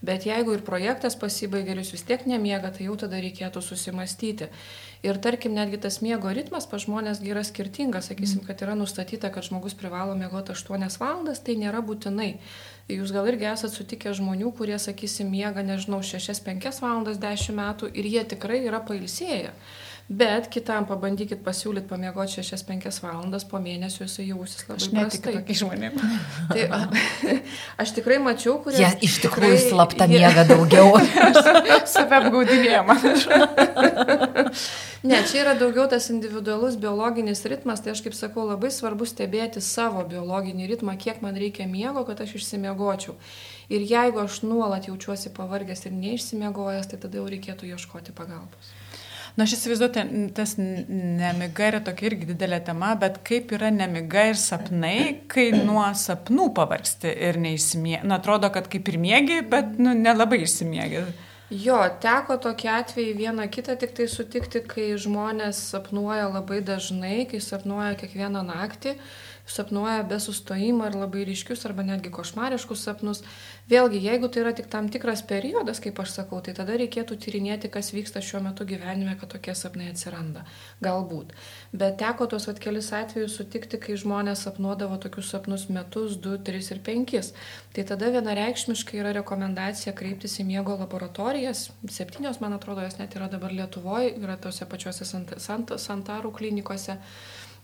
Bet jeigu ir projektas pasibaigia ir jūs vis tiek nemiega, tai jau tada reikėtų susimastyti. Ir tarkim, netgi tas miego ritmas pa žmonės yra skirtingas. Sakysim, kad yra nustatyta, kad žmogus privalo miegoti 8 valandas, tai nėra būtinai. Jūs gal irgi esate sutikę žmonių, kurie, sakysim, miega, nežinau, 6-5 valandas 10 metų ir jie tikrai yra pailsėję. Bet kitam pabandykit pasiūlyti pamiegoti 6-5 valandas, po mėnesio jisai jausis labai Aš prastai. tokiais žmonėmis. Tai, a, aš tikrai mačiau, kurie... Jie iš tikrųjų tikrai- slapta miega daugiau. Save apgaudinėja, man atrodo. Ne, čia yra daugiau tas individualus biologinis ritmas, tai aš kaip sakau, labai svarbu stebėti savo biologinį ritmą, kiek man reikia miego, kad aš išsimiegočiau. Ir jeigu aš nuolat jaučiuosi pavargęs ir neišsimiegojęs, tai tada jau reikėtų ieškoti pagalbos. Na, aš įsivaizduoju, tas nemiga yra tokia irgi didelė tema, bet kaip yra nemiga ir sapnai, kai nuo sapnų pavargsti ir neįsimiegi. Na, atrodo, kad kaip ir mėgi, bet nu, nelabai išsimiegi. Jo, teko tokį atvejį vieną kitą tik tai sutikti, kai žmonės sapnuoja labai dažnai, kai sapnuoja kiekvieną naktį, sapnuoja be sustojimo ir labai ryškius arba netgi košmariškus sapnus. Vėlgi, jeigu tai yra tik tam tikras periodas, kaip aš sakau, tai tada reikėtų tyrinėti, kas vyksta šiuo metu gyvenime, kad tokie sapnai atsiranda. Galbūt. Bet teko tuos vat kelis atvejus sutikti, kai žmonės sapnuodavo tokius sapnus metus, 2, 3 ir 5. Tai tada vienareikšmiškai yra rekomendacija kreiptis į miego laboratorijas. Septynios, man atrodo, jos net yra dabar Lietuvoje, yra tose pačiuose Sant, Sant, Santarų klinikose.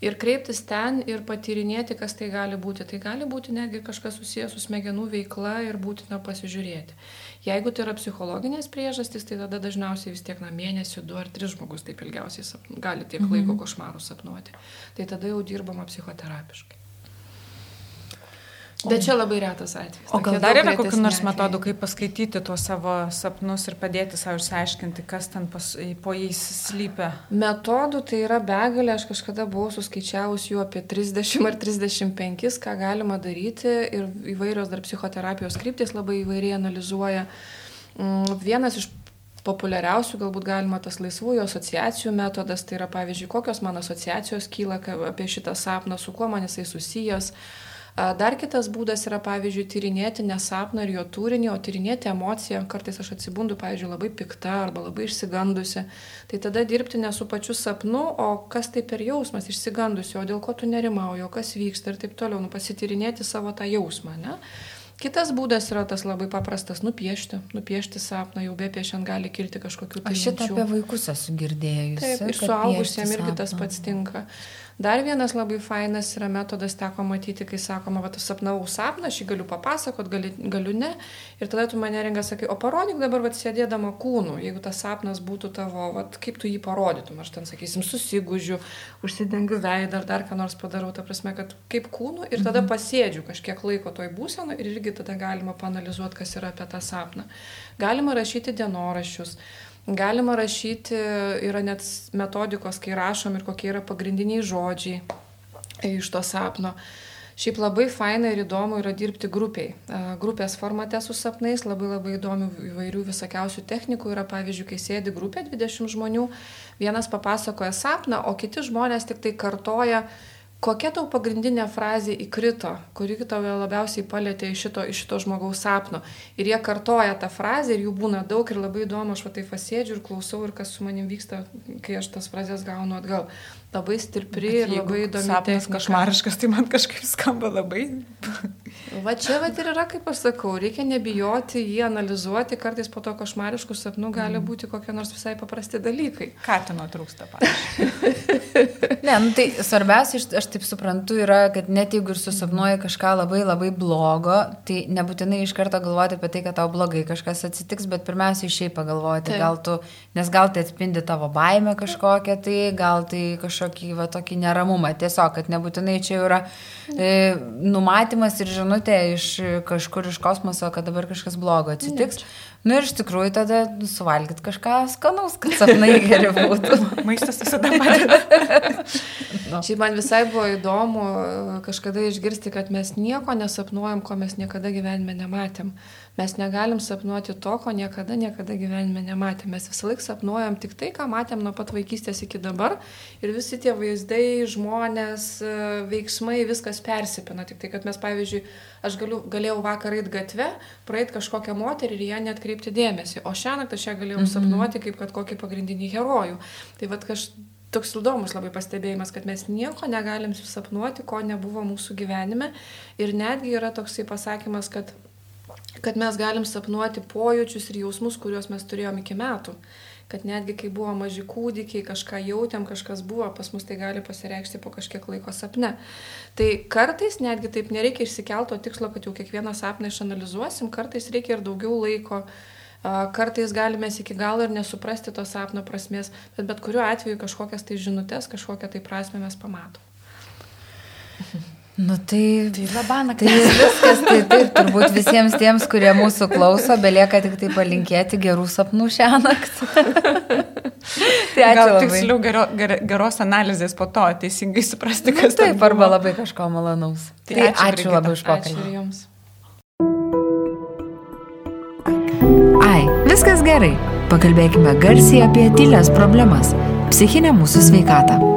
Ir kreiptis ten ir patyrinėti, kas tai gali būti. Tai gali būti netgi kažkas susijęs su smegenų veikla ir būtina pasižiūrėti. Jeigu tai yra psichologinės priežastys, tai tada dažniausiai vis tiek na mėnesių, du ar tris žmogus taip ilgiausiai sapnu, gali tiek laiko košmarų sapnuoti. Tai tada jau dirbama psichoterapiškai. Bet čia labai retas atvejis. O gal dar yra retesni nors metodų, kaip paskaityti tuos savo sapnus ir padėti savo išsiaiškinti, kas ten pas, po jais slypia? Metodų tai yra begalė, aš kažkada buvau suskaičiavus jų apie 30 ar 35, ką galima daryti ir įvairios dar psichoterapijos kryptis labai įvairiai analizuoja. Mm, Vienas iš populiariausių galbūt galima tas laisvųjų asociacijų metodas, tai yra pavyzdžiui, kokios man asociacijos kyla apie šitą sapną, su kuo man jisai susijęs. Dar kitas būdas yra, pavyzdžiui, tyrinėti ne sapną ir jo turinį, o tyrinėti emociją. Kartais aš atsibundu, pavyzdžiui, labai pikta arba labai išsigandusi. Tai tada dirbti ne su pačiu sapnu, o kas tai per jausmas išsigandusi, o dėl ko tu nerimauji, o kas vyksta ir taip toliau. Nu, pasityrinėti savo tą jausmą. Ne? Kitas būdas yra tas labai paprastas - nupiešti. Nupiešti sapną, jau be piešiant gali kilti kažkokių tai Aš šitą apie vaikus esu girdėjusi. Taip, ir suaugusiems irgi tas pats tinka. Dar vienas labai fainas yra metodas, teko matyti, kai sakoma, va, sapnavau sapną, aš jį galiu papasakot, gali, galiu ne. Ir tada tu mane rengia, sakai, o parodyk dabar, va, sėdėdama kūnu, jeigu tas sapnas būtų tavo, va, kaip tu jį parodytum. Aš ten, sakysim, susigūžiu, užsidengiu veidą ar dar ką nors padarau, ta prasme, kad kaip kūnu ir tada pasėdžiu kažkiek laiko toj būsenoj ir irgi tada galima panalizuoti, kas yra apie tą sapną. Galima rašyti dienoraščius. Galima rašyti, yra net metodikos, kai rašom ir kokie yra pagrindiniai žodžiai iš to sapno. Šiaip labai faina ir įdomu yra dirbti grupiai. Grupės formate su sapnais labai labai įdomių įvairių visokiausių technikų yra, pavyzdžiui, kai sėdi grupė 20 žmonių, vienas papasakoja sapną, o kiti žmonės tik tai kartoja, kokia tau pagrindinė frazė įkrito, kuri tave labiausiai palėtė iš šito, iš šito žmogaus sapno. Ir jie kartoja tą frazę ir jų būna daug ir labai įdomu, aš va taip pasėdžiu ir klausau ir kas su manim vyksta, kai aš tas frazės gaunu atgal. Labai stipri ir labai įdomi. Sapnas košmariškas, tai man kažkaip skamba labai. Va čia va ir yra, kaip aš sakau, reikia nebijoti jį analizuoti, kartais po to košmariškų sapnų gali mm. būti kokie nors visai paprasti dalykai. Katino trūksta, pavyzdžiui. ne, nu, tai svarbiausia, aš taip suprantu, yra, kad net jeigu ir susapnuoji kažką labai labai blogo, tai nebūtinai iš karto galvoti apie tai, kad tau blogai kažkas atsitiks, bet pirmiausia šiaip pagalvoti, taip. gal tu, nes gal tai atspindi tavo baimę kažkokią, tai gal tai kažkokį va tokį neramumą, tiesiog, kad nebūtinai čia yra e, numatymas ir žinutė iš kažkur iš kosmoso, kad dabar kažkas blogo atsitiks. Ne, Nu ir iš tikrųjų tada suvalgyt kažką skanaus, kad sapnai geri būtų. Maistas visada padeda. no. Šiaip man visai buvo įdomu kažkada išgirsti, kad mes nieko nesapnuojam, ko mes niekada gyvenime nematėm. Mes negalim sapnuoti to, ko niekada, niekada gyvenime nematėm. Mes visą laiką sapnuojam tik tai, ką matėm nuo pat vaikystės iki dabar. Ir visi tie vaizdai, žmonės, veiksmai, viskas persipina. Tik tai, kad mes, pavyzdžiui, aš galiu, galėjau vakar eiti gatve, praeiti kažkokią moterį ir ją net kreipti dėmesį. O šią naktį aš ją galėjau mhm. sapnuoti kaip kad kokį pagrindinį herojų. Tai vad kažkaip toks įdomus labai pastebėjimas, kad mes nieko negalim susapnuoti, ko nebuvo mūsų gyvenime. Ir netgi yra toksai pasakymas, kad kad mes galim sapnuoti pojūčius ir jausmus, kuriuos mes turėjom iki metų. Kad netgi kai buvo maži kūdikiai, kažką jautėm, kažkas buvo, pas mus tai gali pasireikšti po kažkiek laiko sapne. Tai kartais netgi taip nereikia išsikelto tikslo, kad jau kiekvieną sapną išanalizuosim, kartais reikia ir daugiau laiko, kartais galime iki galo ir nesuprasti to sapno prasmės, bet bet kuriuo atveju kažkokias tai žinutės, kažkokią tai prasme mes pamatom. Nu tai, tai labana, tai viskas, tai taip, turbūt visiems tiems, kurie mūsų klauso, belieka tik tai palinkėti gerų sapnų šią naktį. tai ačiū. Gal tiksliau gero, ger, geros analizės po to, teisingai suprasti, nu kas nu, taip, arba labai kažko malonaus. Tai, tai ačiū, ačiū labai už pokalbį. Ačiū Jums. Ai, viskas gerai. Pakalbėkime garsiai apie tylės problemas - psichinę mūsų sveikatą.